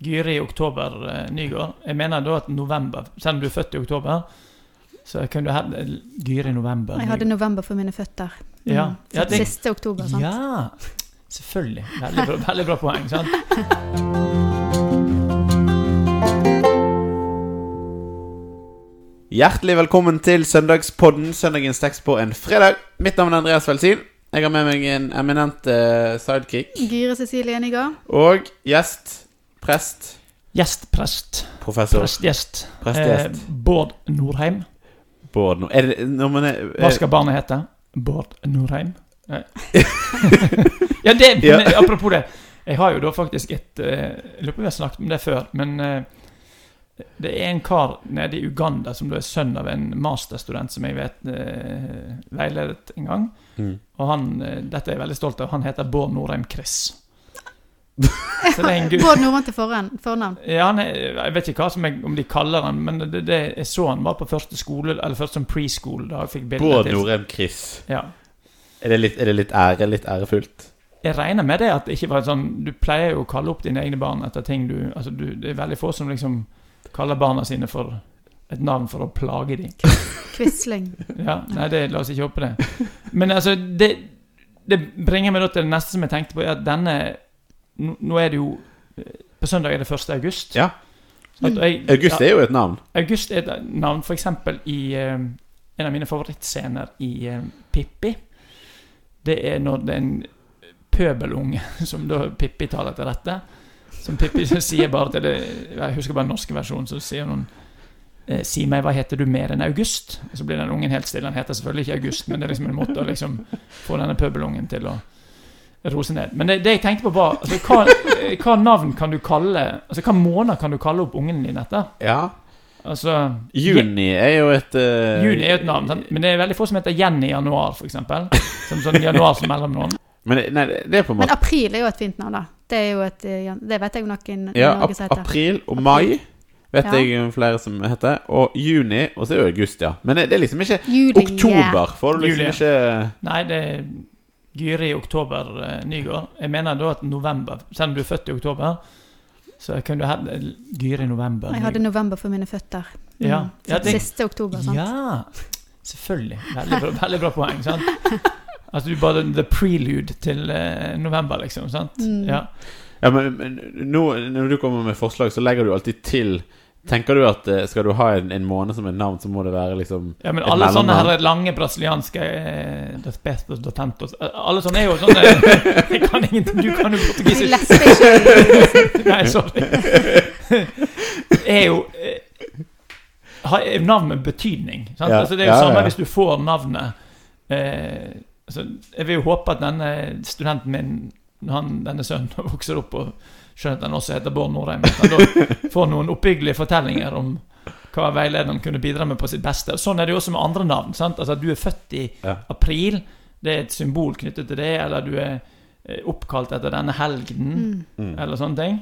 Gyri Oktober eh, Nygård. Jeg mener da at november Selv om du er født i oktober, så kan du ha Gyri November. Jeg hadde november for mine føtter. Mm. Ja. Ja, det- Siste oktober, sant? Ja, selvfølgelig. Veldig bra, veldig bra poeng. sant? Hjertelig velkommen til søndagspodden, søndagens tekst på en fredag. Mitt navn er Andreas Velsin. Jeg har med meg en eminent eh, sidekick Gyre Cecilie Enigard. og gjest, prest, Gjestprest. professor Prestgjest. Prestgjest. Eh, Bård Norheim. Bård Nord... Er det når man er Hva skal barnet hete? Bård Norheim? Eh. ja, det, Ja. men, apropos det. Jeg har jo da faktisk et eh, Jeg lurer på om vi har snakket om det før, men eh, det er en kar nede i Uganda som da er sønn av en masterstudent som jeg vet veiledet en gang. mm. Og han, dette er jeg veldig stolt av. Han heter Bård Norheim Chris. Så det er en gutt Bård Nordmann til fornavn. fornavn. ja, han er, Jeg vet ikke hva som jeg, om de kaller han, men det, det, jeg så han var på første skole, eller først som preschool. Da jeg fikk Bård Norheim Chris. Ja. Er det litt, er det litt ære? Litt ærefullt? Jeg regner med det at det ikke var sånn Du pleier jo å kalle opp dine egne barn etter ting du Altså, du, det er veldig få som liksom kaller barna sine for et navn for å plage dem. Quisling. Ja, nei, det, la oss ikke håpe det. Men altså, det, det bringer meg da til det neste som jeg tenkte på, er at denne Nå nå er det jo På søndag er det 1. august. Ja. Jeg- August er jo et navn. August er et navn, for eksempel i uh, en av mine favorittscener i uh, Pippi. Det er når det er en pøbelunge som da Pippi taler til rette. Som Pippi sier bare til det Jeg husker bare den norske versjonen, så sier hun eh, Si meg, hva heter du mer enn August? Og så blir den ungen helt stille. Han heter selvfølgelig ikke August, men det er liksom en måte å liksom få denne pøbelungen til å rose ned. Men det, det jeg tenkte på, var altså, hva, hva navn kan du kalle Altså hva måned kan du kalle opp ungen din etter? Ja. Altså Juni er jo et uh, Juni er jo et navn, sant? men det er veldig få som heter Jenny Januar, f.eks. Som sånn januar som mellomnavn. Men nei, det er på en Men april er jo et fint navn, da. Det er jo et eh, Det vet jeg jo noen i Ja, Norge som heter. april og mai vet Ja. jeg flere som heter. Og juni, og så er det august, ja. Men det, det er liksom ikke Juli. oktober. Får du liksom Juli. ikke Nei, det Gyri Oktober eh, Nygård. Jeg mener da at november Selv om du er født i oktober, så kan du ha Gyri November. Jeg hadde november for mine føtter. Mm. Ja. Ja, det- Siste oktober, sant? Ja, selvfølgelig. Veldig bra, veldig bra poeng. sant? Altså du bare The prelude til eh, november, liksom. sant? Mm. Ja. Ja, men, men nå, når du kommer med forslag, så legger du alltid til Tenker du at eh, skal du ha en, en måned som et navn, så må det være liksom Ja, men alle sånne her lange brasilianske eh, Despetos, Dotentos eh, Alle sånne er jo sånne Jeg kan ingenting. Du kan jo portugisisk. Nei, sorry. er jo eh, har navn med betydning. Sant? Ja, Altså, det er jo ja, samme ja. hvis du får navnet eh, altså, Jeg vil jo håpe at denne studenten min, han, denne sønnen, vokser opp og skjønner at han også heter Bård Norheim, at han da får noen oppbyggelige fortellinger om hva veilederen kunne bidra med på sitt beste. Og Sånn er det jo også med andre navn. Sant? Altså At du er født i Ja. april, det er et symbol knyttet til det, eller du er eh, oppkalt etter denne helgenen, Mm. mm. eller sånne ting.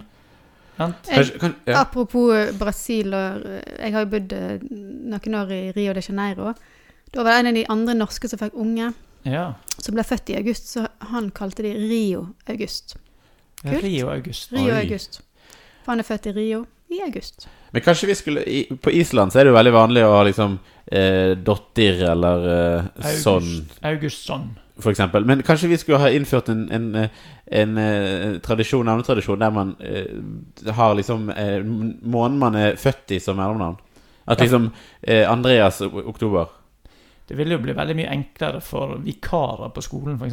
Jeg. Apropos eh, Brasil og eh, Jeg har jo bodd noen år i Rio de Janeiro. Da var det en av de andre norske som fikk unge, Ja. som ble født i august, så han kalte de Rio August. Kult. Rio August. Rio Oi. August. For han er født i Rio i august. Men kanskje vi skulle i, På Island så er det jo veldig vanlig å ha liksom eh, dotter eller eh, August. sånn, Augustson. for eksempel. Men kanskje vi skulle ha innført en, en, eh, en, eh, tradisjon, navnetradisjon der man eh, har liksom eh, måneden man er født i som mellomnavn. At Ja. liksom eh, Andreas o- oktober. Det ville jo bli veldig mye enklere for vikarer på skolen, f.eks.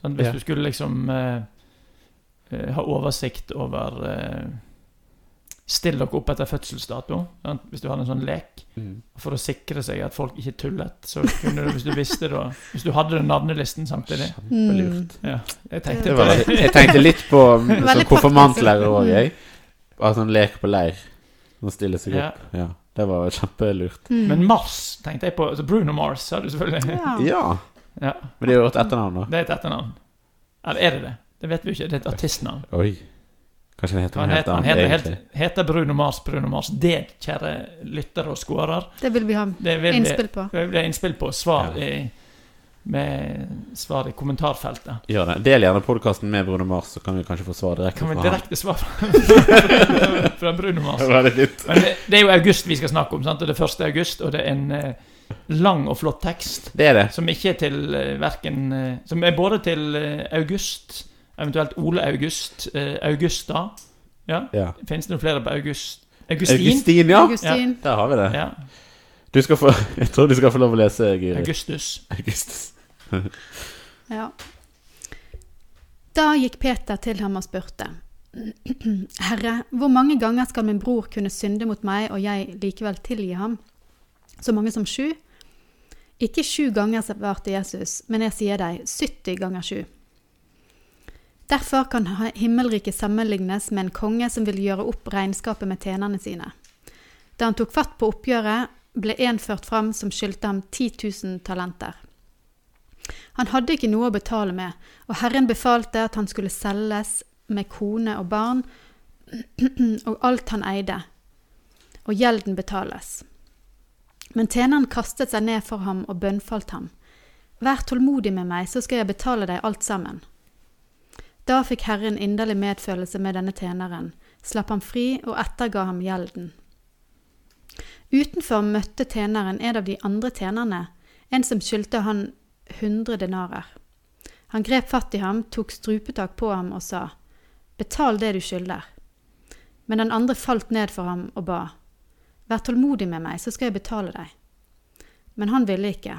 Sånn, hvis Ja. du skulle liksom eh, ha oversikt over eh, Still dere opp etter fødselsdato, sant? hvis du hadde en sånn lek. For å sikre seg at folk ikke tullet. Så kunne du, hvis du visste da Hvis du hadde den navnelisten samtidig. Kjempelurt. Ja, jeg tenkte Det var, jeg tenkte litt på mm, sånn konfirmantlærer òg, Mm. jeg. Bare sånn lek på leir. Sånn stille seg Ja. opp. Ja. Det var kjempelurt. Mm. Men Mars tenkte jeg på. Altså Bruno Mars sa du selvfølgelig. ja. Ja. Ja, Men det er jo et etternavn, da. Det er et etternavn. Eller er det det? Det vet vi ikke. Det er et artistnavn. Oi. Kanskje han heter Han noe helt annet, heter, egentlig. heter Bruno Mars Bruno Mars. Det, kjære lyttere og skårer, Det vil vi ha vil innspill på. det vil vi ha innspill på. Svar i med svar i kommentarfeltet. Gjør det. Del gjerne podkasten med Bruno Mars, så kan vi kanskje få svar direkte Kan vi direkte svar fra, Bruno Mars? Det det, det er jo august vi skal snakke om, sant? og det er 1. august, og det er en eh, lang og flott tekst. Det er det. Som ikke er til uh, verken eh, Som er både til eh, August, eventuelt Ole August, eh, Augusta Ja, Ja. finnes det noen flere på August? Augustin? Augustin, ja. Augustin. Der har vi det. Ja. Du skal få, jeg tror du skal få lov å lese, Guri. Augustus. Augustus. Ja. Da gikk Peter til ham og spurte. Herre, hvor mange ganger skal min bror kunne synde mot meg, og jeg likevel tilgi ham? Så mange som sju? Ikke sju ganger, svarte Jesus, men jeg sier deg 70 ganger sju. Derfor kan himmelriket sammenlignes med en konge som vil gjøre opp regnskapet med tjenerne sine. Da han tok fatt på oppgjøret, ble en ført fram som skyldte ham 10 000 talenter. Han hadde ikke noe å betale med, og Herren befalte at han skulle selges med kone og barn og alt han eide, og gjelden betales. Men tjeneren kastet seg ned for ham og bønnfalt ham. Vær tålmodig med meg, så skal jeg betale deg alt sammen. Da fikk Herren inderlig medfølelse med denne tjeneren, slapp ham fri og etterga ham gjelden. Utenfor møtte tjeneren en av de andre tjenerne, en som skyldte han 100 denarer. Han grep fatt i ham, tok strupetak på ham og sa, Betal det du skylder. Men den andre falt ned for ham og ba, Vær tålmodig med meg, så skal jeg betale deg. Men han ville ikke.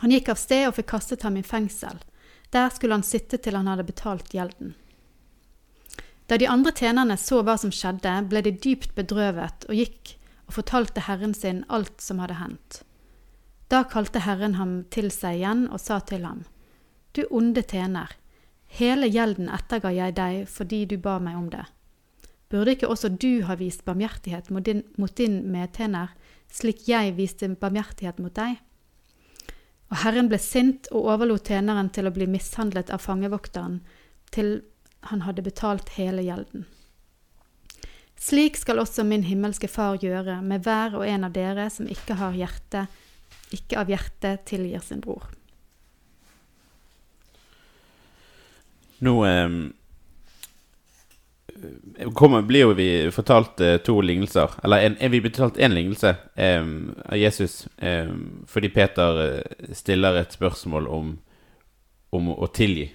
Han gikk av sted og fikk kastet ham i fengsel. Der skulle han sitte til han hadde betalt gjelden. Da de andre tjenerne så hva som skjedde, ble de dypt bedrøvet og gikk og fortalte herren sin alt som hadde hendt. Da kalte Herren ham til seg igjen og sa til ham, Du onde tjener, hele gjelden etterga jeg deg fordi du ba meg om det. Burde ikke også du ha vist barmhjertighet mot din, mot din medtjener, slik jeg viste barmhjertighet mot deg? Og Herren ble sint og overlot tjeneren til å bli mishandlet av fangevokteren, til han hadde betalt hele gjelden. Slik skal også min himmelske Far gjøre med hver og en av dere som ikke hjerte, ikke av hjertet tilgir sin bror. Nå eh, kommer, blir jo vi fortalt eh, to lignelser. Eller en, en, vi blir fortalt én lignelse um, av Jesus um, fordi Peter eh, stiller et spørsmål om, om å tilgi.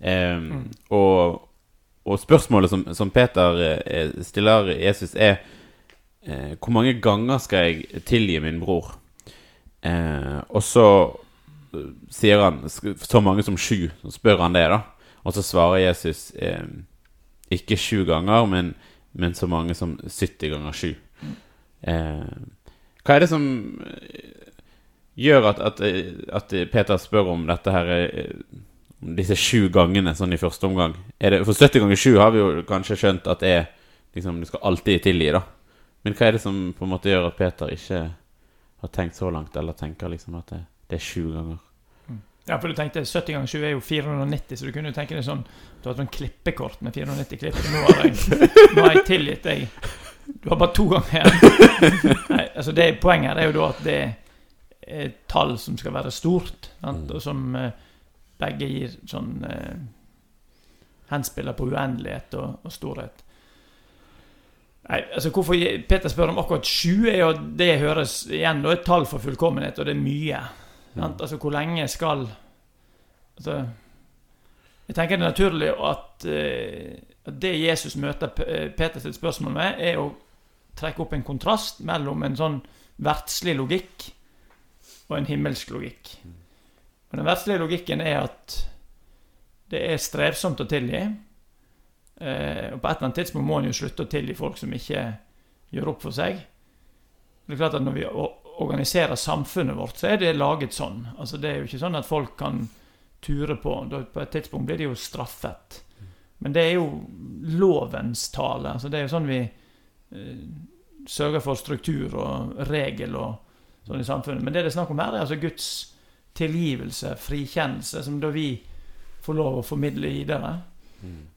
Eh, og, og spørsmålet som, som Peter uh, stiller Jesus, er uh, Hvor mange ganger skal jeg tilgi min bror? Eh, og så eh, sier han så mange som sju. Så spør han det, da. Og så svarer Jesus eh, ikke sju ganger, men, men så mange som 70 ganger sju. Eh, hva er det som eh, gjør at, at, eh, at Peter spør om dette her eh, disse sju gangene sånn i første omgang? Det, for 70 ganger sju har vi jo kanskje skjønt at er liksom, Du skal alltid tilgi, da. Men hva er det som på en måte gjør at Peter ikke har tenkt så langt, eller tenker liksom at det, det er sju ganger? Ja, for du tenkte 70 ganger 20 er jo 490, så du kunne jo tenke deg sånn Du har et sånn klippekort med 490 klipp. Nå har jeg, nå har jeg tilgitt deg. Du har bare to ganger. Nei, altså det, poenget her er jo da at det er et tall som skal være stort, sant? og som eh, begge gir sånn eh, Henspiller på uendelighet og, og storhet. Nei, altså Hvorfor Peter spør om akkurat sju, er jo det høres igjen da et tall for fullkommenhet, og det er mye. Sant? Altså, hvor lenge skal altså, Jeg tenker det er naturlig at, eh, at det Jesus møter eh, Peter sitt spørsmål med, er å trekke opp en kontrast mellom en sånn verdslig logikk og en himmelsk logikk. Og Den verdslige logikken er at det er strevsomt å tilgi. Eh, og på et eller annet tidspunkt må en jo slutte å tilgi folk som ikke gjør opp for seg. Det er klart at Når vi organiserer samfunnet vårt, så er det laget sånn. Altså Det er jo ikke sånn at folk kan ture på. På et tidspunkt blir de jo straffet. Men det er jo lovens tale. Altså Det er jo sånn vi eh, sørger for struktur og regel og sånn i samfunnet. Men det det er snakk om her, er altså Guds tilgivelse, frikjennelse, som da vi får lov å formidle videre.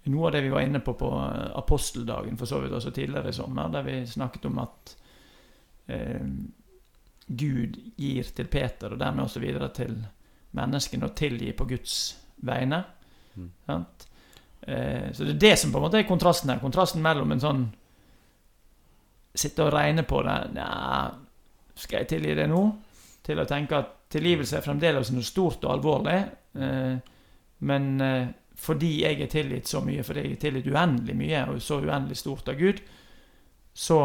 Noe av det vi var inne på på eh, aposteldagen for så vidt også tidligere i sommer, der vi snakket om at eh, Gud gir til Peter, og dermed også videre til menneskene å tilgi på Guds vegne. Mm. Sant? Eh, så det er det som på en måte er kontrasten her. Kontrasten mellom en sånn Sitte og regne på det Nja, skal jeg tilgi det nå? Til å tenke at tilgivelse er fremdeles noe stort og alvorlig. Eh, men eh, fordi jeg er tilgitt så mye, fordi jeg er tilgitt uendelig mye, og så uendelig stort av Gud, så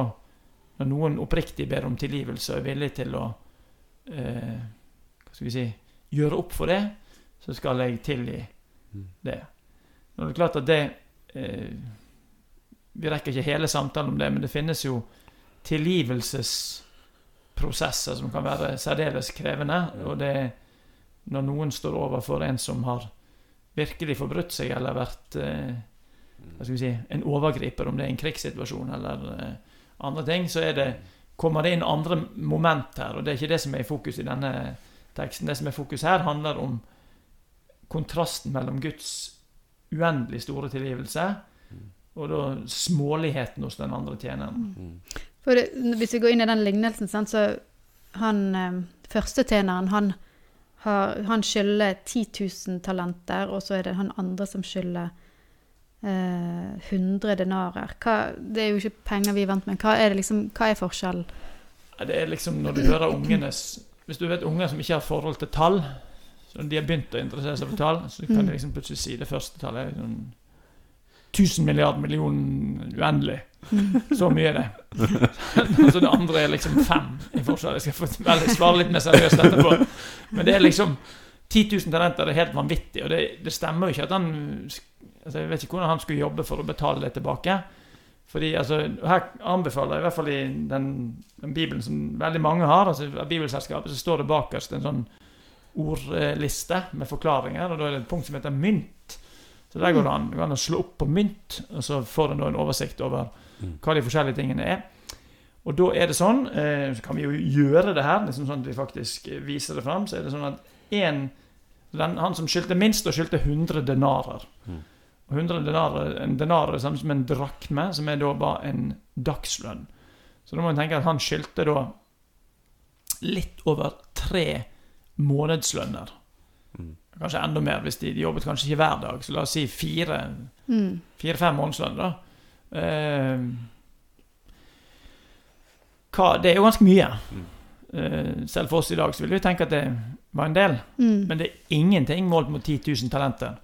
når noen oppriktig ber om tilgivelse og er villig til å eh, Hva skal vi si gjøre opp for det, så skal jeg tilgi Mm. det. Nå er det klart at det eh, Vi rekker ikke hele samtalen om det, men det finnes jo tilgivelsesprosesser som kan være særdeles krevende. Og det er når noen står overfor en som har virkelig forbrutt seg eller vært eh, hva skal vi si, en overgriper, om det er en krigssituasjon eller eh, andre ting, så det, kommer det inn andre moment her. Og det er ikke det som er i fokus i denne teksten. Det som er fokus her, handler om kontrasten mellom Guds uendelig store tilgivelse og da småligheten hos den andre tjeneren. For det, hvis vi går inn i den lignelsen, så han førstetjeneren, første tjeneren, han, har, han skylder 10 000 talenter, og så er det han andre som skylder eh, 100 denarer. Hva, det er jo ikke penger vi er vant med. Hva er, det liksom, hva er forskjellen? Det er liksom når du hører ungenes Hvis du vet unger som ikke har forhold til tall, så når de har begynt å interessere seg for tall, så kan de liksom plutselig si det første tallet sånn 1000 milliard million uendelig. Så mye er det. så det andre er liksom fem i forskjell. Jeg skal få svare litt mer seriøst etterpå. Men det er liksom 10 000 talenter det er helt vanvittig, og det, det stemmer jo ikke at han altså Jeg vet ikke hvordan han skulle jobbe for å betale det tilbake. Fordi altså, Her anbefaler jeg, i hvert fall i den, den bibelen som veldig mange har, altså Bibelselskapet, så står det bakerst en sånn ordliste med forklaringer, og da er det et punkt som heter mynt. Så der går det an, går an å slå opp på mynt, og så får en da en oversikt over Mm. hva de forskjellige tingene er. Og da er det sånn, eh, så kan vi jo gjøre det her, liksom sånn at vi faktisk viser det fram, så er det sånn at en, den, han som skyldte minst, og skyldte 100 denarer. Mm. Og 100 denarer, En denar er det samme som en drakme, som er da bare en dagslønn. Så da må en tenke at han skyldte da litt over tre månedslønner. Mm. Kanskje enda mer hvis de, de jobbet kanskje ikke hver dag. Så la oss si fire Mm. fire-fem månedslønner, da. Eh, hva, det er jo ganske mye. Mm. Eh, selv for oss i dag så vil vi tenke at det var en del. Mm. Men det er ingenting målt mot 10 000 talenter.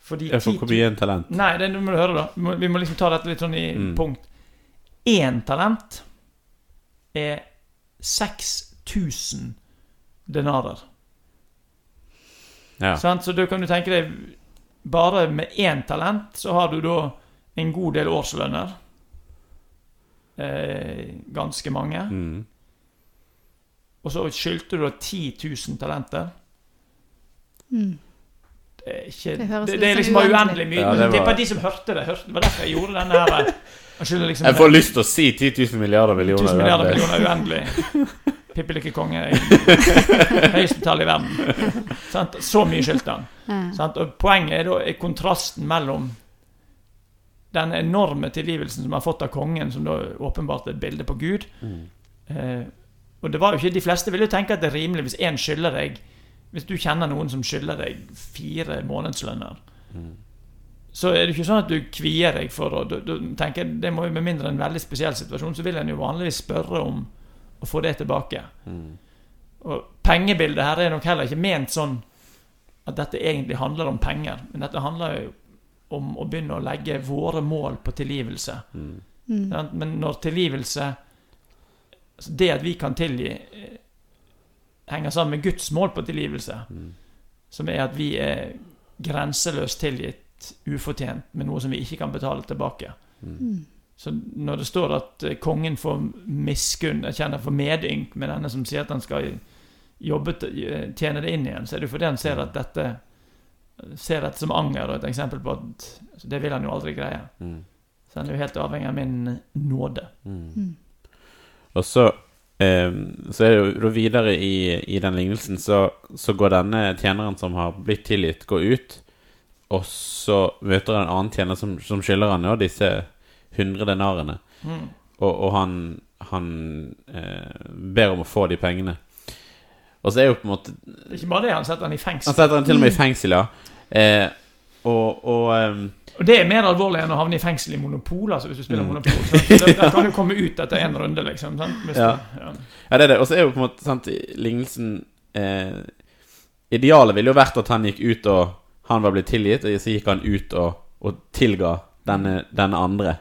Fordi Jeg får 10 hvor mye en talent? Nei, det må du høre, da. Vi må, vi må liksom ta dette litt sånn i Mm. punkt. Én talent er 6000 denarer. Ja. Sånn, Så da kan du tenke deg Bare med én talent så har du da en god del årslønner. Eh, ganske mange. Mm. Og så skyldte du da 10 000 talenter. Mm. Det er, ikke, Det det, det, er liksom bare uendelig. mye. Ja, det var- de som hørte det. Hørte, det var derfor jeg gjorde denne her. Jeg liksom Jeg får lyst til å si 10 000 milliarder millioner. 1000 milliarder millioner uendelig. Pippelykkekonge. Høyeste tall i verden. Sant? Så mye skyldte han. Ja. Og poenget er da er kontrasten mellom den enorme tilgivelsen som han har fått av kongen, som da åpenbart er et bilde på Gud. Mm. Eh, og det var jo ikke, De fleste vil jo tenke at det er rimelig hvis én skylder deg Hvis du kjenner noen som skylder deg fire månedslønner, Mm. så er det ikke sånn at du kvier deg for å du, du tenker, Det må jo med mindre en veldig spesiell situasjon, så vil en jo vanligvis spørre om å få det tilbake. Mm. Og pengebildet her er nok heller ikke ment sånn at dette egentlig handler om penger. Men dette handler jo om å begynne å legge våre mål på tilgivelse. Mm. Mm. Men når tilgivelse altså Det at vi kan tilgi, henger sammen med Guds mål på tilgivelse, Mm. som er at vi er grenseløst tilgitt ufortjent med noe som vi ikke kan betale tilbake. Mm. Mm. Så når det står at eh, kongen får miskunn, kjenner for medynk med denne som sier at han skal jobbe, eh, tjene det inn igjen, så er det fordi han ser at dette ser dette som anger og et eksempel på at altså, det vil han jo aldri greie. Mm. Så han er jo helt avhengig av min nåde. Mm. Mm. Og så, så er det jo videre i, i den lignelsen, så, så går denne tjeneren som har blitt tilgitt, går ut, og så møter han en annen tjener som, som skylder han jo disse 100 denarene. Mm. Og, og han, han eh, ber om å få de pengene. Og så er jo på en måte ikke bare det, han setter han i fengsel. Han setter han til og med i fengsel, ja. Eh, og og ehm, Og det er mer alvorlig enn å havne i fengsel i Monopol, altså, hvis du spiller Mm. Monopol. Så da kan du komme ut etter en runde, liksom. Ja. Ja, det er det. Og så er jo på en måte sant, lignelsen eh, Idealet ville jo vært at han gikk ut og Han var blitt tilgitt, og så gikk han ut og, og tilga denne, denne andre.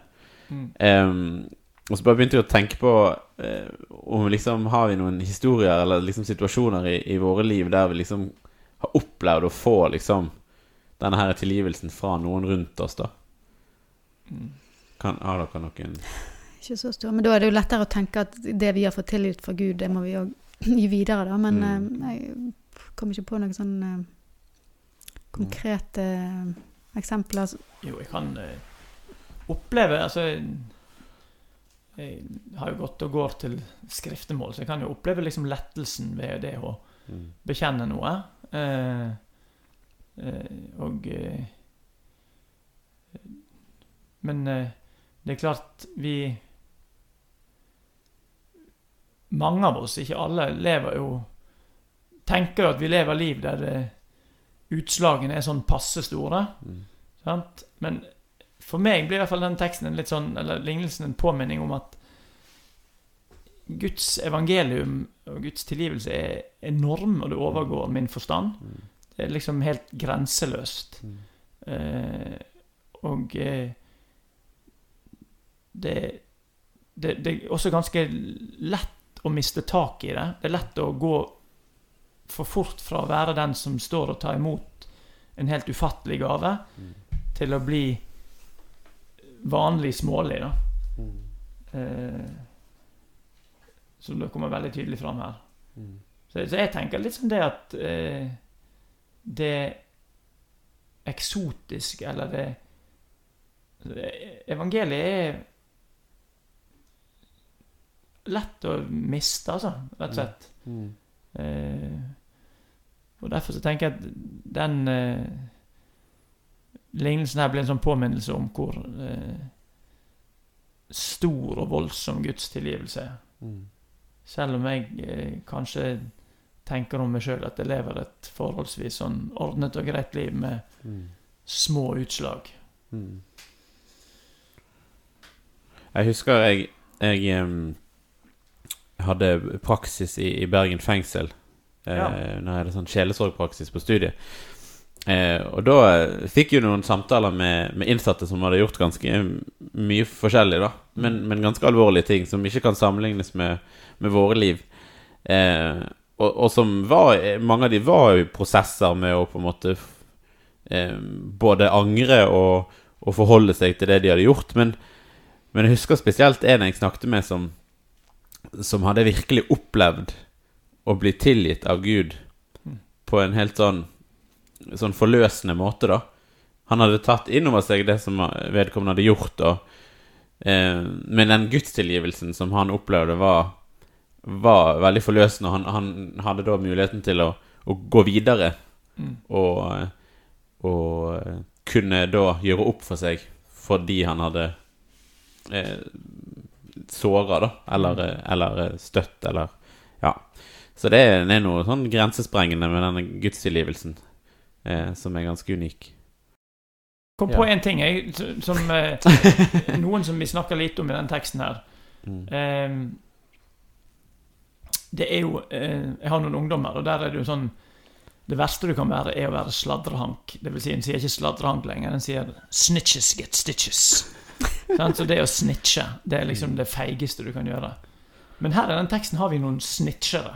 Mm. Um, og så bare begynte jeg å tenke på eh, om liksom har vi noen historier eller liksom situasjoner i, i våre liv der vi liksom har opplevd å få liksom denne her tilgivelsen fra noen rundt oss, da. Mm. Kan, har dere noen Ikke så stor. Men da er det jo lettere å tenke at det vi har fått tilgitt fra Gud, det må vi òg gi videre, da. Men Mm. eh, jeg kommer ikke på noen sånn eh, konkrete eh, eksempler. Jo, jeg kan oppleve Altså jeg, har jo gått og går til skriftemål, så jeg kan jo oppleve liksom lettelsen ved det å mm. bekjenne noe. Eh, og eh, Men eh, det er klart vi Mange av oss, ikke alle, lever jo Tenker jo at vi lever liv der eh, utslagene er sånn passe store. Mm. Sant? Men for meg blir i hvert fall den teksten en litt sånn, eller lignelsen en påminning om at Guds evangelium og Guds tilgivelse er enorm, og det overgår min forstand. Mm. Er liksom helt grenseløst. Mm. Eh, og eh, det, det, det er også ganske lett å miste tak i det. Det er lett å gå for fort fra å være den som står og tar imot en helt ufattelig gave, Mm. til å bli vanlig smålig, da. Mm. Eh, som det kommer veldig tydelig fram her. Mm. Så, så jeg tenker litt som det at eh, det eksotiske, eller det, det Evangeliet er lett å miste, altså, rett og slett. Mm. Eh, og derfor så tenker jeg at den eh, lignelsen her blir en sånn påminnelse om hvor eh, stor og voldsom Guds tilgivelse er. Mm. Selv om jeg eh, kanskje tenker om meg sjøl at jeg lever et forholdsvis sånn ordnet og greit liv med Mm. små utslag. Mm. Jeg husker jeg, jeg um, hadde praksis i, i Bergen fengsel. Eh, Ja. Når jeg hadde sånn sjelesorgpraksis på studiet. Eh, og da eh, fikk jo noen samtaler med, med innsatte som hadde gjort ganske mye forskjellig, da. Men, men ganske alvorlige ting som ikke kan sammenlignes med, med våre liv. Eh, og, og som var Mange av de var i prosesser med å på en måte eh, både angre og, og forholde seg til det de hadde gjort. Men, men jeg husker spesielt en jeg snakket med som, som hadde virkelig opplevd å bli tilgitt av Gud på en helt sånn, sånn forløsende måte, da. Han hadde tatt inn over seg det som vedkommende hadde gjort, og, eh, men den gudstilgivelsen som han opplevde, var, var veldig forløsende. Han, han hadde da muligheten til å, å gå videre Mm. og, og kunne da gjøre opp for seg fordi han hadde eh, såra, da. Eller, eller støtt, eller Ja. Så det er, det er noe sånn grensesprengende med denne gudstilgivelsen eh, som er ganske unik. Kom på en ting jeg, som eh, Noen som vi snakker litt om i den teksten her. Mm. Eh, det er jo eh, Jeg har noen ungdommer, og der er det jo sånn Det verste du kan være, er å være sladrehank. Det vil si, en sier ikke sladrehank lenger, en sier 'snitches get stitches'. Så det å snitche, det er liksom det feigeste du kan gjøre. Men her i den teksten har vi noen snitchere.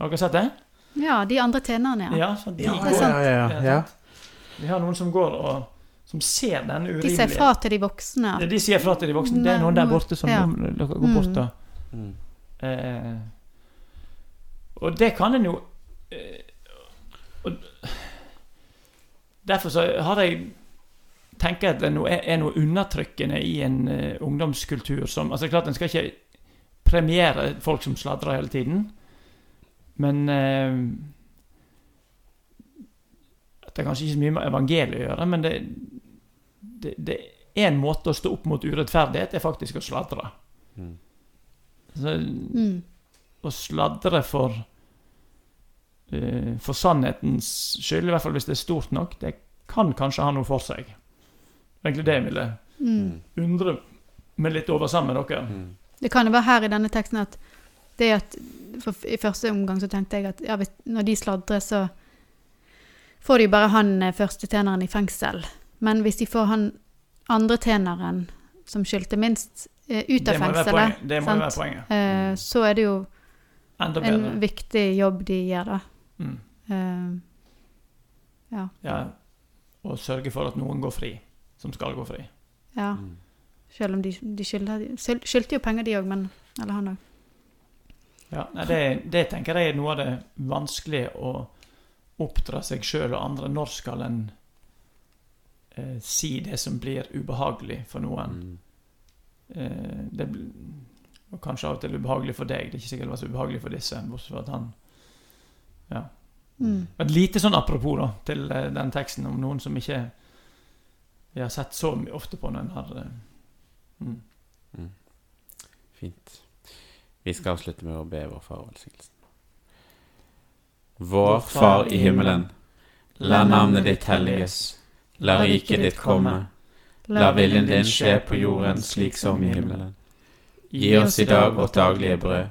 Har dere sett det? Ja, de andre tjenerne, ja. Ja, så de, ja, ja. Ja. Vi har noen som går og Som ser den De sier fra til de voksne. Ja, De sier fra til de voksne. Det er noen der borte som Ja. dere går bort og Mm. eh, Og det kan en jo eh, og, Derfor så har jeg tenker at det er noe, er undertrykkende i en eh, ungdomskultur som Altså klart en skal ikke premiere folk som sladrer hele tiden, men eh, at Det er kanskje ikke så mye med evangeliet å gjøre, men det, det, det er en måte å stå opp mot urettferdighet, er faktisk å sladre. Mm. Så, Mm. å sladre for for sannhetens skyld, i hvert fall hvis det er stort nok, det kan kanskje ha noe for seg. Det egentlig det jeg ville Mm. undre meg litt over sammen med dere. Mm. Det kan jo være her i denne teksten at det at for I første omgang så tenkte jeg at ja, hvis, når de sladrer, så får de jo bare han eh, første tjeneren i fengsel. Men hvis de får han andre tjeneren, som skyldte minst, eh, ut av Det må jo være fengselet, poenget. Det må jo være sant? poenget. eh, så er det jo en viktig jobb de gjør, da. Mm. Uh, ja. Ja. Og sørge for at noen går fri, som skal gå fri. ja. Mm. Selv om de, de Skyldte jo penger, de òg, men Eller han òg. Ja, nei, det, det tenker jeg er noe av det vanskelige å oppdra seg sjøl og andre. Når skal en eh, si det som blir ubehagelig for noen? Mm. Eh, det og kanskje av og til ubehagelig for deg. Det er ikke sikkert det var så ubehagelig for disse. Bortsett fra at han Ja. Mm. Et lite sånn apropos da, til eh, den teksten om noen som ikke vi har sett så mye ofte på når en har eh, mm. Fint. Vi skal avslutte med å be vår far velsignelsen. Vår Far i himmelen. La navnet ditt helliges. La riket ditt komme. La viljen din skje på jorden slik som i himmelen. Gi oss i dag vårt daglige brød,